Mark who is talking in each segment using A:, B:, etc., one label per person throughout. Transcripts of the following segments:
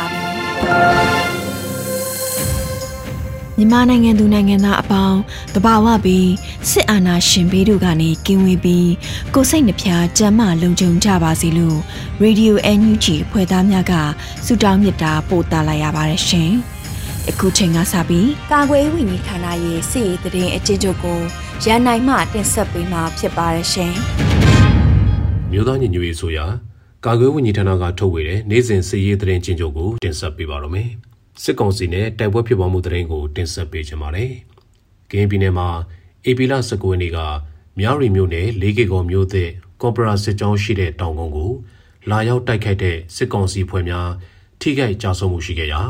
A: ါပြီ မြန်မာနိုင်ငံသူနိုင်ငံသားအပေါင်းတဘာဝပြီးစစ်အာဏာရှင်ဘေးတို့ကနေကင်းဝေးပြီးကိုစိတ်နှဖျားကြမ်းမှလုံခြုံကြပါစေလို့ Radio NUG ဖွဲ့သားများကဆုတောင်းမေတ္တာပို့သလိုက်ရပါတယ်ရှင်။အခုချိန်ကစပြီးကာကွယ်ဝင်ကြီးဌာနရဲ့စစ်ရေးတရင်အကျဉ်းချုပ်ကိုရန်နိုင်မှတင်ဆက်ပေးမှာဖြစ်ပါတယ်ရှင်။
B: မြို့သားညီညွတ်ရေးဆိုရာ ကာကွယ်ဝင်ကြီးဌာနကထုတ်ဝေတဲ့နိုင်စဉ်စစ်ရေးသတင်းချင်းချုပ်ကိုတင်ဆက်ပေးပါရမယ်။စစ်ကောင်စီနဲ့တိုက်ပွဲဖြစ်ပွားမှုသတင်းကိုတင်ဆက်ပေးချင်ပါတယ်။ကင်းပြည်နယ်မှာအေပီလာ19ရက်နေ့ကမြောက်ရီမြို့နယ်လေးကေကောမြို့သစ်ကော်ပိုရာစစ်ကြောင်းရှိတဲ့တောင်ကုန်းကိုလာရောက်တိုက်ခိုက်တဲ့စစ်ကောင်စီဖွဲ့များထိခိုက်ကြဆုံးမှုရှိခဲ့ရာ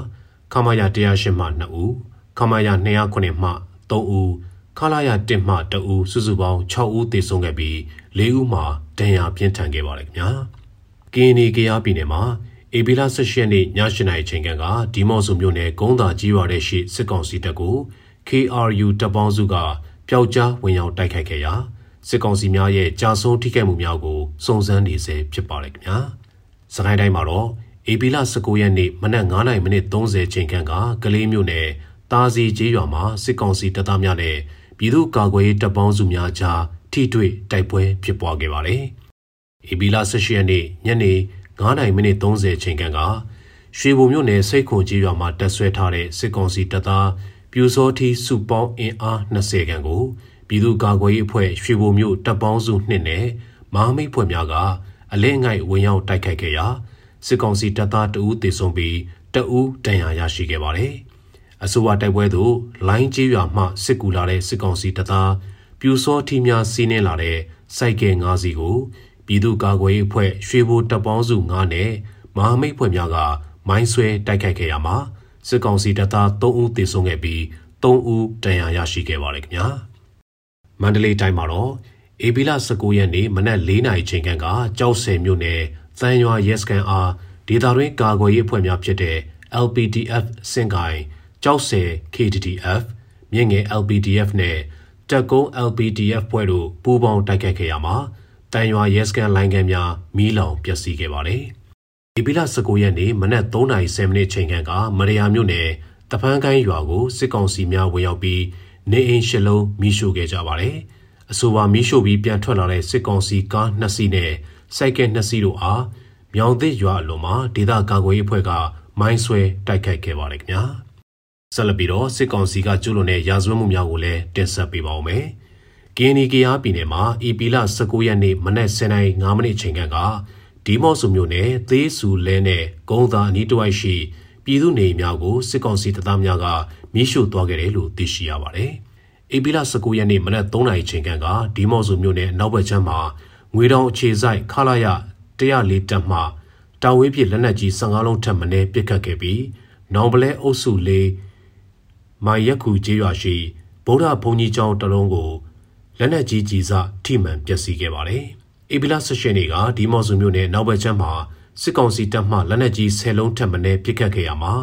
B: ခမာယာ108မှ2ဦးခမာယာ209မှ3ဦးခလာယာ1မှ2ဦးစုစုပေါင်း6ဦးသေဆုံးခဲ့ပြီး4ဦးမှာဒဏ်ရာပြင်းထန်ခဲ့ပါတယ်ခင်ဗျာ။ ကင်းနီကရပြည်နယ်မှာအေဘီလာ၁၈ရက်နေ့ည၈နာရီချိန်ကဒီမော့ဆိုမြို့နယ်ဂုံးသာကြီးရွာတဲ့ရှိစစ်ကောင်စီတပ်ကို KRU တပ်ပေါင်းစုကပျောက်ကြားဝင်ရောက်တိုက်ခိုက်ခဲ့ရာစစ်ကောင်စီများရဲ့ကြာဆုံးထိခိုက်မှုများကိုစုံစမ်းနေဆဲဖြစ်ပါတယ်ခင်ဗျာ။စကိုင်းတိုင်းမှာတော့အေဘီလာ19ရက်နေ့မနက်9:30မိနစ်30ချိန်ခန့်ကကလေးမြို့နယ်တာစီကျေးရွာမှာစစ်ကောင်စီတပ်သားများနဲ့ပြည်သူ့ကာကွယ်ရေးတပ်ပေါင်းစုများကြားထိတွေ့တိုက်ပွဲဖြစ်ပွားခဲ့ပါတယ်။ ဧပြီလ18ရက်နေ့ညနေ9:30မိနစ်30ချိန်ခန့်ကရွှေဘုံမြို့နယ်စိတ်ခွန်ကြီးရွာမှာတက်ဆွဲထားတဲ့စစ်ကောင်စီတပ်သားပြူစောထီစုပေါင်းအင်အား20ခန့်ကိုပြည်သူ့ကာကွယ်ရေးအဖွဲ့ရွှေဘုံမြို့တပ်ပေါင်းစုနှစ်နဲ့မဟာမိတ်ဖွဲ့များကအလင်းငိုက်ဝင်ရောက်တိုက်ခိုက်ခဲ့ရာစစ်ကောင်စီတပ်သားတအူးသေဆုံးပြီးတအူးဒဏ်ရာရရှိခဲ့ပါတယ်။အဆိုပါတိုက်ပွဲသို့လိုင်းကြီးရွာမှစစ်ကူလာတဲ့စစ်ကောင်စီတပ်သားပြူစောထီများစီးနင်းလာတဲ့စိုက်ကဲ၅စီးကို ပြည်သူ့ကာကွယ်ရေးအဖွဲ့ရွှေဘိုတပ်ပေါင်းစု9နဲ့မဟာမိတ်ဖွဲ့များကမိုင်းဆွဲတိုက်ခိုက်ခဲ့ရမှာစစ်ကောင်စီတပ်သား3ဦးသေဆုံးခဲ့ပြီး3ဦးဒဏ်ရာရရှိခဲ့ပါတယ်ခင်ဗျာမန္တလေးတိုင်းမှာတော့အေဘီလာ19ရက်နေ့မနက်4နာရီချိန်ခန့်ကကြောက်ဆယ်မြို့နယ်သံရွာရဲစခန်းအားဒေသတွင်းကာကွယ်ရေးအဖွဲ့များဖြစ်တဲ့ LPDF စင်ကိုင်ကြောက်ဆယ် KTTF မြင့်ငယ် LPDF နဲ့တက်ကုန်း LPDF ဖွဲ့တို့ပူးပေါင်းတိုက်ခိုက်ခဲ့ရမှာ တန်ရွာရဲစခန်းလိုင်းကန်များမီးလောင်ပျက်စီးခဲ့ပါတယ်။ဒီပီလာ19ရက်နေ့မနက်3:30မိနစ်ချိန်ခန့်ကမရယာမြို့နယ်တပန်းကိုင်းရွာကိုစစ်ကောင်စီများဝင်ရောက်ပြီးနေအိမ်ရှစ်လုံးမီးရှို့ခဲ့ကြပါတယ်။အဆိုပါမီးရှို့ပြီးပြန်ထွက်လာတဲ့စစ်ကောင်စီကားနှစ်စီးနဲ့စိုက်ကဲနှစ်စီးတို့အားမြောင်သစ်ရွာအလွန်မှာဒေသကာကွယ်ရေးအဖွဲ့ကမိုင်းဆွဲတိုက်ခိုက်ခဲ့ပါတယ်ခင်ဗျာ။ဆက်လက်ပြီးတော့စစ်ကောင်စီကကျူးလွန်တဲ့ရာဇဝတ်မှုများကိုလည်းတင်ဆက်ပေးပါဦးမယ်။ ကင်းနီကရားပြည်နယ်မှာအီပီလာ19ရက်နေ့မနက်09:05မိနစ်ချိန်ကဒီမော့ဆူမြို့နယ်သေးစုလဲနဲ့ဂုံသာအနီးတစ်ဝိုက်ရှိပြည်သူနေများကိုစစ်ကောင်စီတပ်သားများကမီးရှို့သွားခဲ့တယ်လို့သိရှိရပါတယ်။အီပီလာ19ရက်နေ့မနက်3:00နာရီချိန်ကဒီမော့ဆူမြို့နယ်နောက်ဘက်ချမ်းမှာငွေတောင်အခြေဆိုင်ခလာရ104တပ်မှတာဝေးပြလက်နက်ကြီး15လုံးထပ်မံပစ်ခတ်ခဲ့ပြီးနောင်ပလဲအုပ်စုလေးမိုင်ရက်ခုကျေးရွာရှိဗုဒ္ဓဘုံကြီးကျောင်းတလုံးကို လက်နက်ကြီးကြီးစားထိမှန်ပျက်စီးခဲ့ပါတယ်။အေဘီလာ၁၈နေ့ကဒီမော့ဆူမြို့နယ်နောက်ဘက်ချမ်းမှာစစ်ကောင်စီတပ်မှလက်နက်ကြီး10လုံးထပ်မံပစ်ခတ်ခဲ့ရမှာ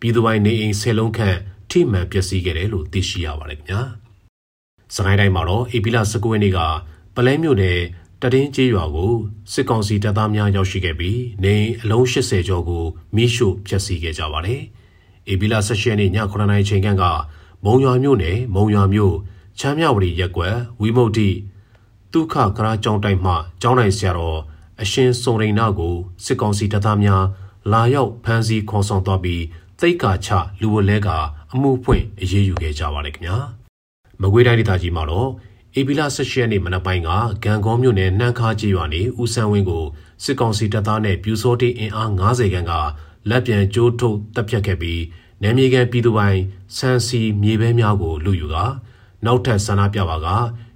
B: ပြည်သူပိုင်းနေအိမ်10လုံးခန့်ထိမှန်ပျက်စီးခဲ့တယ်လို့သိရှိရပါတယ်ခင်ဗျာ။စကိုင်းတိုင်းမှာတော့အေဘီလာ19ရက်နေ့ကပလဲမြို့နယ်တတင်းကျေးရွာကိုစစ်ကောင်စီတပ်သားများရောက်ရှိခဲ့ပြီးနေအလုံး80ကျော်ကိုမိရှို့ဖျက်ဆီးခဲ့ကြပါတယ်။အေဘီလာ16ရက်နေ့ည9:00နာရီချိန်ကမုံရွာမြို့နယ်မုံရွာမြို့ ချမ်းမြဝတီရက်ကွယ်ဝီမုတ်တိဒုက္ခကရာကျောင်းတိုက်မှကျောင်းနိုင်ဆရာတော်အရှင်စုံရိန်နာကိုစစ်ကောင်စီတပ်သားများလာရောက်ဖမ်းဆီးခေါ်ဆောင်သွားပြီးသိက္ခာချလူဝလဲကအမှုဖွင့်အရေးယူခဲ့ကြပါတယ်ခင်ဗျာမကွေးတိုင်းဒေသကြီးမှာတော့ဧပြီလ16ရက်နေ့မနက်ပိုင်းကဂံကောမြို့နယ်နှမ်းခါကြီးရွာနေဦးဆန်းဝင်းကိုစစ်ကောင်စီတပ်သားနဲ့ပြူစောတိအင်အား90ခန်းကလက်ပြန်ကျိုးထုတ်တပ်ဖြတ်ခဲ့ပြီးနယ်မြေကန်ပြည်သူပိုင်းဆန်စီမြေပဲများကိုလူယူက နောက်ထပ်ဆန္ဒပြပါက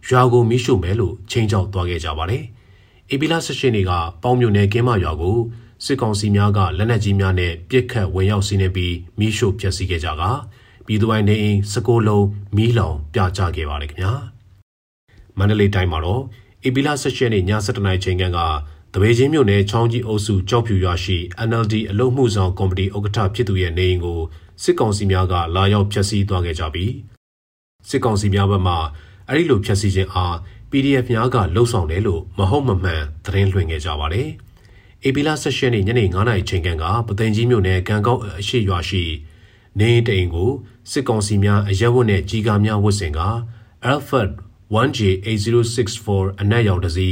B: ရွာကိုမိရှုမယ်လို့ချိန်ချောက်သွားခဲ့ကြပါတယ်။ဧပြီလ16ရက်နေ့ကပေါင်းမြို့နယ်ကင်းမရွာကိုစစ်ကောင်စီများကလက်နက်ကြီးများနဲ့ပစ်ခတ်ဝင်ရောက်စီးနင်းပြီးမိရှုဖျက်ဆီးခဲ့ကြကပြည်သူပိုင်းနေအိမ်16လုံးမီးလောင်ပြကြခဲ့ပါတယ်ခင်ဗျာ။မန္တလေးတိုင်းမှာတော့ဧပြီလ16ရက်နေ့ည7:00နာရီချိန်ကတပေချင်းမြို့နယ်ချောင်းကြီးအုပ်စုကြောက်ဖြူရွာရှိ NLD အလုံမှုဆောင်ကော်မတီဥက္ကဋ္ဌဖြစ်သူရဲ့နေအိမ်ကိုစစ်ကောင်စီများကလာရောက်ဖျက်ဆီးသွားခဲ့ကြပြီး စစ်ကောင်စီများဘက်မှအဲ့ဒီလိုဖျက်ဆီးခြင်းအား PDF များကလှုံ့ဆော်တယ်လို့မဟုတ်မမှန်သတင်းလွှင့်ခဲ့ကြပါတယ်။ AP လာဆက်ရှင်နေ့ညနေ9:00နာရီချိန်ကပသိမ်ကြီးမြို့နယ်ကံကောက်အရှိရွာရှိနေအိမ်ကိုစစ်ကောင်စီများအရက်ဝတ်နဲ့ကြီးကားများဝတ်ဆင်က Alfred 1J8064 အနက်ရောင်တစီ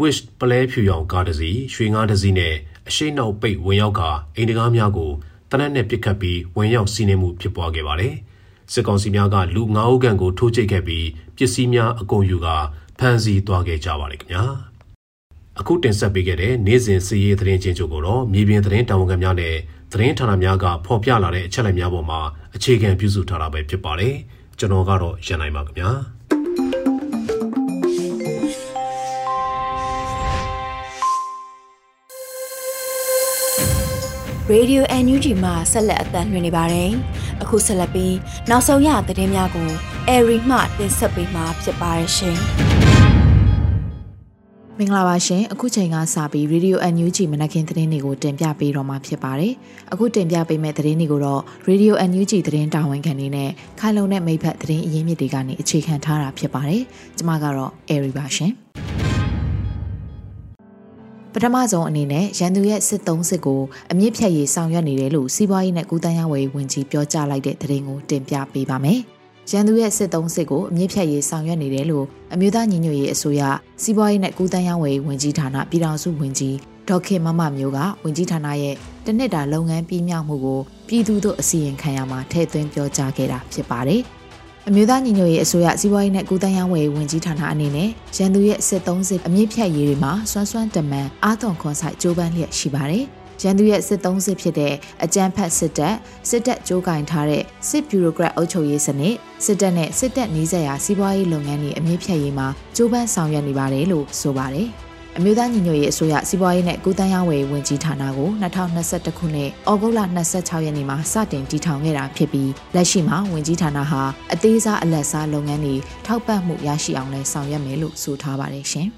B: Wish ပလဲဖြူရောင်ကားတစီရွှေငါးတစီနဲ့အရှိနောက်ပိတ်ဝင်ရောက်ကာအိမ်တကားများကိုတနက်နဲ့ပစ်ခတ်ပြီးဝင်ရောက်စီးနင်းမှုဖြစ်ပွားခဲ့ပါတယ်။ စစ်ကောင်စီများကလူ9ဦးခန့်ကိုထိုးကျိတ်ခဲ့ပြီးပစ္စည်းများအကုန်ယူကာဖမ်းဆီးသွားခဲ့ကြပါတယ်ခင်ဗျာ။အခုတင်ဆက်ပေးခဲ့တဲ့နေ့စဉ်စီးရေးသတင်းချင်းချုပ်ကိုတော့မြေပြင်သတင်းတာဝန်ခံများနဲ့သတင်းဌာနများကဖော်ပြလာတဲ့အချက်အလက်များပေါ်မှာအခြေခံပြုစုထားတာပဲဖြစ်ပါတယ်။ကျွန်တော်ကတော့ရန်နိုင်ပါခင်ဗျာ။
A: Radio NUG မှာဆက်လက်အသံလွှင့်နေပါတယ်။ အခုဆက်လက်ပြီးနောက်ဆုံးရသတင်းများကို Airy မှတင်ဆက်ပေးမှာဖြစ်ပါတယ်ရှင်။
C: မင်္ဂလာပါရှင်အခုချိန်ကစပြီး Radio NUG မနက်ခင်းသတင်းတွေကိုတင်ပြပေးတော့မှာဖြစ်ပါတယ်အခုတင်ပြပေးမယ့်သတင်းတွေကိုတော့ Radio NUG သတင်းတာဝန်ခံနေနဲ့ခိုင်လုံတဲ့မိဖက်သတင်းအရင်းမြစ်တွေကနေအခြေခံထားတာဖြစ်ပါတယ်ကျွန်မကတော့ Airy ပါရှင်ပ ထမဆုံးအနေနဲ့ရန်သူရဲ့စစ်သုံးစစ်ကိုအမြင့်ဖြတ်ရေးဆောင်ရွက်နေတယ်လို့စီးပွားရေးနဲ့ကုသရေးဝန်ကြီးပြောကြားလိုက်တဲ့သတင်းကိုတင်ပြပေးပါမယ်။ရန်သူရဲ့စစ်သုံးစစ်ကိုအမြင့်ဖြတ်ရေးဆောင်ရွက်နေတယ်လို့အမျိုးသားညီညွတ်ရေးအစိုးရစီးပွားရေးနဲ့ကုသရေးဝန်ကြီးဌာနပြည်ထောင်စုဝန်ကြီးဒေါက်ခင်မမမျိုးကဝန်ကြီးဌာနရဲ့တနစ်တာလုပ်ငန်းပြီးမြောက်မှုကိုပြည်သူတို့အစီရင်ခံရမှာထည့်သွင်းပြောကြားခဲ့တာဖြစ်ပါတယ်။ အမျိုးသားညီညွတ်ရေးအစိုးရစီးပွားရေးနဲ့ကုသရေးဝန်ဝန်ကြီးဌာနအနေနဲ့ရန်သူရဲ့စစ်သုံးစစ်အမြင့်ဖြတ်ရေးတွေမှာစွမ်းစွမ်းတမန်အာသွန်ခွန်ဆိုင်ကြိုးပမ်းလျက်ရှိပါတယ်။ရန်သူရဲ့စစ်သုံးစစ်ဖြစ်တဲ့အကြမ်းဖက်စစ်တပ်စစ်တပ်ကြိုးကင်ထားတဲ့စစ်ဗျူရိုကရက်အုပ်ချုပ်ရေးစနစ်စစ်တပ်နဲ့စစ်တပ်နှီးစက်ရာစီးပွားရေးလုပ်ငန်းတွေအမြင့်ဖြတ်ရေးမှာကြိုးပမ်းဆောင်ရွက်နေပါတယ်လို့ဆိုပါတယ်။ အမျိုးသားညီညွတ်ရေးအစိုးရစီးပွားရေးနဲ့ကုသရေးဝယ်ဝင်ကြီးဌာနကို2021ခုနှစ်ဩဂုတ်လ26ရက်နေ့မှာစတင်တည်ထောင်ခဲ့တာဖြစ်ပြီးလက်ရှိမှာဝင်ကြီးဌာနဟာအသေးစားအလက်စားလုပ်ငန်းတွေထောက်ပံ့မှုရရှိအောင်လဲဆောင်ရွက်မယ်လို့ဆိုထားပါတယ်ရှင်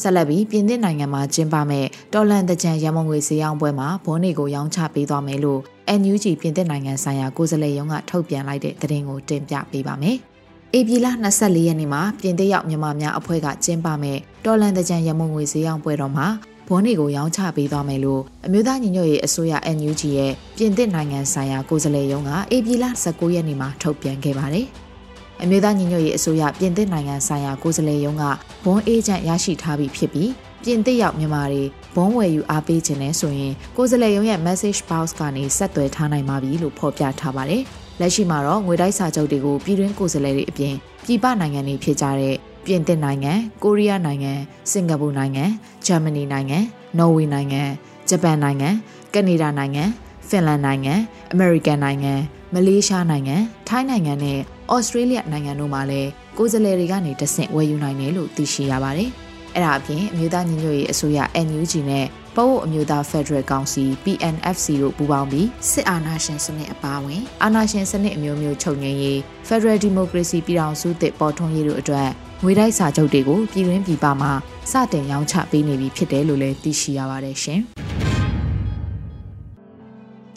C: ဆက်လက်ပြီးပြင်သစ်နိုင်ငံမှာကျင်းပမဲ့တော်လန်တကြံရမုံငွေဈေးအောင်ပွဲမှာဘွန်းတွေကိုရောင်းချပေးသွားမယ်လို့ NUG ပြင်သစ်နိုင်ငံဆိုင်ရာကိုယ်စားလှယ်ရုံးကထုတ်ပြန်လိုက်တဲ့သတင်းကိုတင်ပြပေးပါမယ်။ ဧပြီလ24ရက်နေ့မှာပြင်သစ်ရောက်မြန်မာများအဖွဲ့ကကျင်းပမဲ့တော်လန်တကြံရမုံငွေဈေးအောင်ပွဲတော်မှာဘွန်းတွေကိုရောင်းချပေးသွားမယ်လို့အမျိုးသားညီညွတ်ရေးအစိုးရ NUG ရဲ့ပြင်သစ်နိုင်ငံဆိုင်ရာကိုယ်စားလှယ်ရုံးကဧပြီလ19ရက်နေ့မှာထုတ်ပြန်ခဲ့ပါတယ်။အမျိုးသားညီညွတ်ရေးအစိုးရပြင်သစ်နိုင်ငံဆိုင်ရာကိုယ်စားလှယ်ရုံးကဘွန်းအေဂျင့်ရရှိထားပြီးဖြစ်ပြီးပြင်သစ်ရောက်မြန်မာတွေဘုံဝယ်ယူအားပေးခြင်းနဲ့ဆိုရင်ကိုယ်စားလှယ်ရုံးရဲ့ message box ကနေဆက်သွယ်ထားနိုင်ပါပြီလို့ဖော်ပြထားပါတယ်။ လက်ရှိမှာတော့ငွေတိုက်စာချုပ်တွေကိုပြည်တွင်းကိုယ်စားလှယ်တွေအပြင်ပြည်ပနိုင်ငံတွေဖြစ်ကြတဲ့ပြင်သစ်နိုင်ငံ၊ကိုရီးယားနိုင်ငံ၊စင်ကာပူနိုင်ငံ၊ဂျာမနီနိုင်ငံ၊နော်ဝေနိုင်ငံ၊ဂျပန်နိုင်ငံ၊ကနေဒါနိုင်ငံ၊ဖင်လန်နိုင်ငံ၊အမေရိကန်နိုင်ငံ၊မလေးရှားနိုင်ငံ၊ထိုင်းနိုင်ငံနဲ့ဩစတြေးလျနိုင်ငံတို့မှာလည်းကိုယ်စားလှယ်တွေကနေတဆင့်ဝယ်ယူနိုင်တယ်လို့သိရှိရပါတယ်။အဲ့ဒါအပြင်အမျိုးသားညီညွတ်ရေးအစိုးရ NUG နဲ့ ပအို့အမျိုးသားဖက်ဒရယ်ကောင်စီ PNFC တို့ပူးပေါင်းပြီးစစ်အာဏာရှင်စနစ်အပါအဝင်အာဏာရှင်စနစ်အမျိုးမျိုးချုပ်ငြိမ်းရေးဖက်ဒရယ်ဒီမိုကရေစီပြည်ထောင်စုသစ်ပေါ်ထွန်းရေးတို့အတွက်ငွေတိုက်စာချုပ်တွေကိုပြည်တွင်းပြည်ပမှာစတင်ရောင်းချပေးနေပြီဖြစ်တယ်လို့လည်းသိရှိရပါတယ်ရှင်။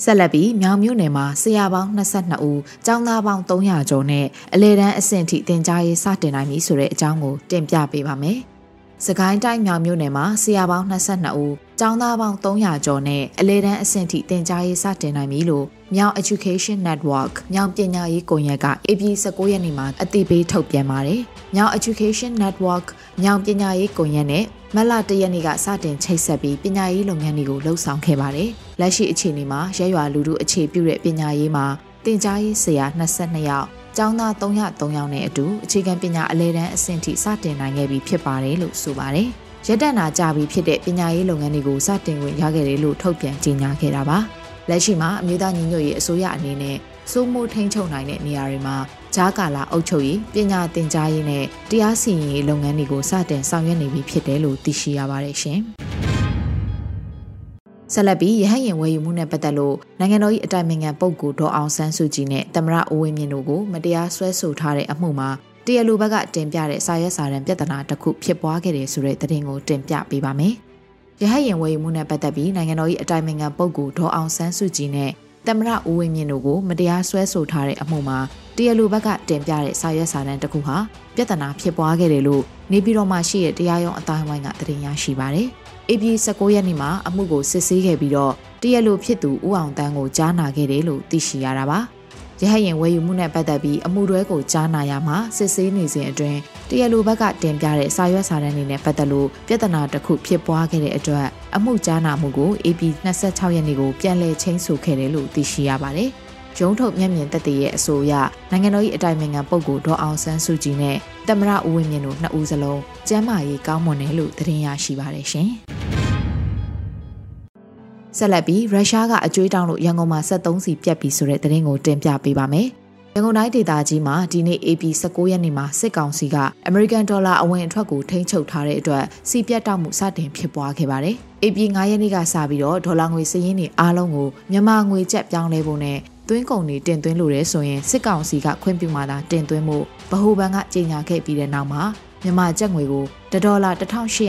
C: ဆက်လက်ပြီးမြောင်မြို့နယ်မှာဆရာပေါင်း22ဦး၊ကျောင်းသားပေါင်း300ကျော်နဲ့အလဲတန်းအဆင့်ထိတင် जा ရေးစတင်နိုင်ပြီဆိုတဲ့အကြောင်းကိုတင်ပြပေးပါမယ်။ စကိုင်းတိုင်းမြောင်မြို့နယ်မှာဆရာပေါင်း22ဦး၊ကျောင်းသားပေါင်း300ကျော်နဲ့အလဲတန်းအဆင့်ထိတင် जा ရေးစတင်နိုင်ပြီလို့မြောင် Education Network မြောင်ပညာရေးကွန်ရက်က AP 19ရက်နေ့မှာအသိပေးထုတ်ပြန်ပါတယ်။မြောင် Education Network မြောင်ပညာရေးကွန်ရက်နဲ့မလတရက်နေ့ကစတင်ချိတ်ဆက်ပြီးပညာရေးလုပ်ငန်းတွေကိုလှုပ်ဆောင်ခဲ့ပါတယ်။လက်ရှိအခြေအနေမှာရဲရွာလူထုအခြေပြုတဲ့ပညာရေးမှာတင် जा ရေးဆရာ22ယောက် ကျောင်းသား303ယောက်နဲ့အတူအခြေခံပညာအလဲတန်းအဆင့်ထိစတင်နိုင်ခဲ့ပြီဖြစ်ပါတယ်လို့ဆိုပါတယ်။ရက်တနာကြပြီဖြစ်တဲ့ပညာရေးလုပ်ငန်းတွေကိုစတင်ဝင်ရခဲ့တယ်လို့ထုတ်ပြန်ကြေညာခဲ့တာပါ။လက်ရှိမှာအမျိုးသားညီညွတ်ရေးအစိုးရအနေနဲ့စိုးမိုးထိန်းချုပ်နိုင်တဲ့နေရာတွေမှာဂျားကာလာအုပ်ချုပ်ရေးပညာသင်ကြားရေးနဲ့တရားစီရင်ရေးလုပ်ငန်းတွေကိုစတင်ဆောင်ရွက်နေပြီဖြစ်တယ်လို့သိရှိရပါတယ်ရှင်။ ဆက်လက်ပြီးရဟန်းရင်ဝယ်ယူမှုနဲ့ပတ်သက်လို့နိုင်ငံတော်၏အတိုင်ပင်ခံပုဂ္ဂိုလ်ဒေါ်အောင်ဆန်းစုကြည်နဲ့တမရအိုးဝင်းမြင့်တို့ကိုမတရားဆွဲဆိုထားတဲ့အမှုမှာတရားလိုဘက်ကတင်ပြတဲ့စာရွက်စာတမ်းပြဿနာတစ်ခုဖြစ်ပွားခဲ့တယ်ဆိုတဲ့သတင်းကိုတင်ပြပေးပါမယ်။ရဟန်းရင်ဝယ်ယူမှုနဲ့ပတ်သက်ပြီးနိုင်ငံတော်၏အတိုင်ပင်ခံပုဂ္ဂိုလ်ဒေါ်အောင်ဆန်းစုကြည်နဲ့တမရဦးဝင်းမြင့်တို့ကိုမတရားဆွဲဆိုထားတဲ့အမှုမှာတရားလိုဘက်ကတင်ပြတဲ့စာရွက်စာတမ်းတစ်ခုဟာပြဿနာဖြစ်ပွားခဲ့တယ်လို့နေပြည်တော်မှာရှိတဲ့တရားရုံးအတိုင်းဝိုင်းကသတင်းရရှိပါတယ်။ AP 19ရက်နေ့မှာအမှုကိုစစ်ဆေးခဲ့ပြီးတော့တရက်လိုဖြစ်သူဦးအောင်တန်းကိုကြားနာခဲ့တယ်လို့သိရှိရတာပါ။ရဟရင်ဝယ်ယူမှုနဲ့ပတ်သက်ပြီးအမှုတွဲကိုကြားနာရမှာစစ်ဆေးနေစဉ်အတွင်းတရက်လိုဘက်ကတင်ပြတဲ့စာရွက်စာတမ်းတွေနဲ့ပတ်သက်လို့ပြဿနာတစ်ခုဖြစ်ပွားခဲ့တဲ့အတွက်အမှုကြားနာမှုကို AP 26ရက်နေ့ကိုပြန်လည်ချင်းဆိုခဲ့တယ်လို့သိရှိရပါတယ်။ရုံးထုတ်မျက်မြင်သက်သေရဲ့အဆိုအရနိုင်ငံတော်၏အတိုင်ပင်ခံပုဂ္ဂိုလ်ဒေါ်အောင်ဆန်းစုကြည်နဲ့တမရဦးဝင်းမြင့်တို့နှစ်ဦးစလုံးကျမ်းမာရေးကောင်းမွန်တယ်လို့သတင်းရရှိပါတယ်ရှင်။ ဆက်လက်ပြီးရုရှားကအကြွေးတောင်းလို့ရန်ကုန်မှာ73စီပြတ်ပြီဆိုတဲ့သတင်းကိုတင်ပြပေးပါမယ်။ရန်ကုန်တိုင်းဒေသကြီးမှာဒီနေ့ AP 19ရက်နေ့မှာစစ်ကောင်စီက American Dollar အဝင်အထွက်ကိုထိန်းချုပ်ထားတဲ့အတွက်စီပြတ်တောက်မှုစတင်ဖြစ်ပွားခဲ့ပါတယ်။ AP 9ရက်နေ့ကစပြီးတော့ဒေါ်လာငွေစည်ရင်းတွေအားလုံးကိုမြန်မာငွေကျပ်ပြောင်းလဲဖို့နဲ့သွင်းကုန်တွေတင်သွင်းလို့ရဲဆိုရင်စစ်ကောင်စီကခွင့်ပြုမှသာတင်သွင်းမှုဗဟိုဘဏ်ကကြေညာခဲ့ပြီးတဲ့နောက်မှာမြန်မာကျပ်ငွေကိုဒေါ်လာ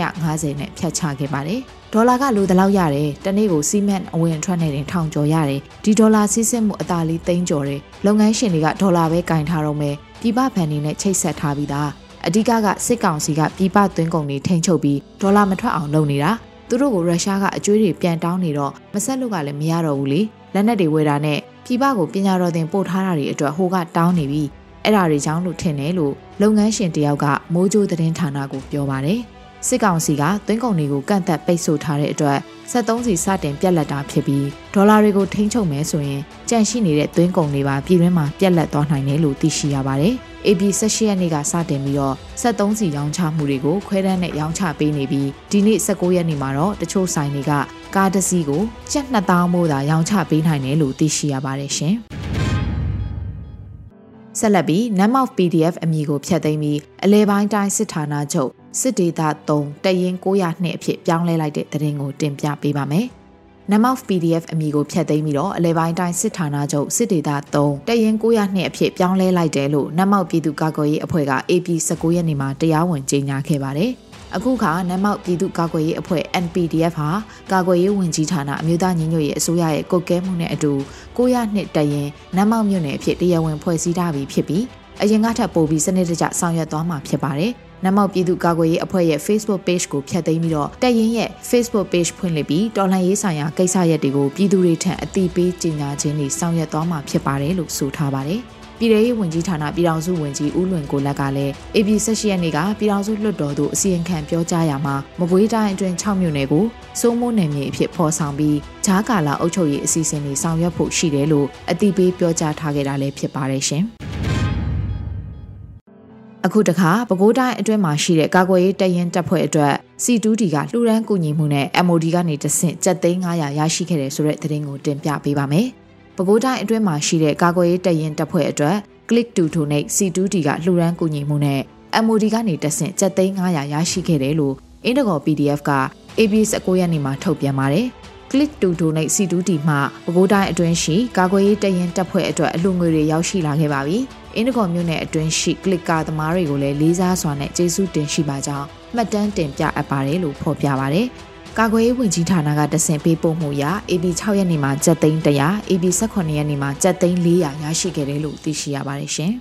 C: 1850နဲ့ဖြတ်ချခဲ့ပါတယ်။ ဒေါ်လာကလိုတလောက်ရတယ်တနေ့ကိုစီမန့်အဝင်ထွက်နေတင်ထောင်ကျော်ရတယ်ဒီဒေါ်လာစီးဆင်းမှုအသာလေးသိန်းကျော်တယ်လုပ်ငန်းရှင်တွေကဒေါ်လာပဲကင်ထားတော့မယ်ပြည်ပဖန်နေနဲ့ချိတ်ဆက်ထားပြီးသားအဓိကကစစ်ကောင်စီကပြည်ပသွင်းကုန်တွေထိန်းချုပ်ပြီးဒေါ်လာမထွက်အောင်လုပ်နေတာသူတို့ကိုရုရှားကအကျွေးတွေပြန်တောင်းနေတော့မဆက်လို့ကလည်းမရတော့ဘူးလေလက်နက်တွေဝယ်တာနဲ့ပြည်ပကိုပညာတော်သင်ပို့ထားတာတွေအတွက်ဟိုကတောင်းနေပြီအဲ့ဒါတွေကြောင့်လို့ထင်တယ်လို့လုပ်ငန်းရှင်တယောက်ကမိုးကြိုးသတင်းဌာနကိုပြောပါတယ်။ စစ်ကောင်စီကသွင်းကုန်တွေကိုကန့်သက်ပိတ်ဆို့ထားတဲ့အတွက်73စီစတင်ပြက်လက်တာဖြစ်ပြီးဒေါ်လာတွေကိုထိန်းချုပ်မယ်ဆိုရင်ကြန့်ရှိနေတဲ့သွင်းကုန်တွေပါပြည်တွင်းမှာပြက်လက်သွားနိုင်တယ်လို့သိရှိရပါတယ်။ AB 18ရက်နေ့ကစတင်ပြီးတော့73စီရောင်းချမှုတွေကိုခွဲတန်းနဲ့ရောင်းချပေးနေပြီးဒီနေ့19ရက်နေ့မှာတော့တချို့ဆိုင်တွေကကားတစ်စီးကိုကျပ်2000မို့သာရောင်းချပေးနိုင်တယ်လို့သိရှိရပါတယ်ရှင်။ ဆက်လက်ပြီး NAMOF PDF အမည်ကိုဖျက်သိမ်းပြီးအလဲပိုင်းတိုင်းစစ်ဌာနချုပ်စစ်ဒေသ3တရင်902အဖြစ်ပြောင်းလဲလိုက်တဲ့သတင်းကိုတင်ပြပေးပါမယ်။ NAMOF PDF အမည်ကိုဖျက်သိမ်းပြီးတော့အလဲပိုင်းတိုင်းစစ်ဌာနချုပ်စစ်ဒေသ3တရင်902အဖြစ်ပြောင်းလဲလိုက်တယ်လို့ NAMOF ပြည်သူ့ကာကွယ်ရေးအဖွဲ့က AP 19ရက်နေ့မှာတရားဝင်ကြေညာခဲ့ပါတယ်။ အခုခါနမောက်ပြည်သူ့ကာကွယ်ရေးအဖွဲ့ NPDF ဟာကာကွယ်ရေးဝန်ကြီးဌာနအမျိုးသားညီညွတ်ရေးအစိုးရရဲ့ကုတ်ကဲမှုနဲ့အတူ900နှစ်တရင်နမောက်မြို့နယ်အဖြစ်တရားဝင်ဖွဲ့စည်းထားပြီးဖြစ်ပြီးအရင်ကထပ်ပို့ပြီးစနစ်တကျဆောင်ရွက်သွားမှာဖြစ်ပါတယ်။နမောက်ပြည်သူ့ကာကွယ်ရေးအဖွဲ့ရဲ့ Facebook page ကိုဖျက်သိမ်းပြီးတော့တက်ရင်ရဲ့ Facebook page ဖွင့်လှစ်ပြီးတော်လှန်ရေးဆိုင်ရာကိစ္စရပ်တွေကိုပြည်သူတွေထံအသိပေးကြေညာခြင်းတွေဆောင်ရွက်သွားမှာဖြစ်ပါတယ်လို့ဆိုထားပါတယ်။ ပြည်ထောင်ရေးဝန်ကြီးဌာနပြည်ထောင်စုဝန်ကြီးဦးလွင်ကိုလက်ကလည်း AB 16ရက်နေ့ကပြည်ထောင်စုလွှတ်တော်သို့အစီရင်ခံပြောကြားရာမှာမကွေးတိုင်းအတွင်း6မြို့နယ်ကိုစိုးမိုးနယ်မြေအဖြစ်ဖော်ဆောင်ပြီးဂျားကာလာအုပ်ချုပ်ရေးအစီအစဉ်တွေဆောင်ရွက်ဖို့ရှိတယ်လို့အတိပေးပြောကြားထားခဲ့တာလည်းဖြစ်ပါတယ်ရှင်။အခုတခါပဲခူးတိုင်းအတွင်းမှာရှိတဲ့ကာကွယ်ရေးတရင်တပ်ဖွဲ့အတွက် C2D ကလှူဒန်းကူညီမှုနဲ့ MOD ကနေတဆင့်ကျပ်သိန်း900ရရှိခဲ့တယ်ဆိုတဲ့သတင်းကိုတင်ပြပေးပါမယ်။ ပဲခူးတိုင်းအတွင်းမှာရှိတဲ့ကာကွယ်ရေးတပ်ရင်းတပ်ဖွဲ့အတွက် Click to Donate C2D ကလှူဒန်းကူညီမှုနဲ့ MOD ကနေတဆင့်ကျပ်သိန်း900ရရှိခဲ့တယ်လို့အင်ဒဂေါ် PDF က AB 19ရက်နေ့မှာထုတ်ပြန်ပါတယ်။ Click to Donate C2D မှပဲခူးတိုင်းအတွင်းရှိကာကွယ်ရေးတပ်ရင်းတပ်ဖွဲ့အတွက်အလှူငွေတွေရောက်ရှိလာခဲ့ပါပြီ။အင်ဒဂေါ်မြို့နယ်အတွင်းရှိ Click ကာသမားတွေကိုလည်းလေးစားစွာနဲ့ကျေးဇူးတင်ရှိပါကြောင်းမှတ်တမ်းတင်ပြအပ်ပါတယ်လို့ဖော်ပြပါတယ်။ ကာကွယ်ရေးဝန်ကြီးဌာနကတဆင့်ပေးပို့မှုရာ AB 6ရက်နေ့မှာကျပ်သိန်း100 AB 18ရက်နေ့မှာကျပ်သိန်း400ရရှိခဲ့တယ်လို့သိရှိရပါတယ်ရှင်။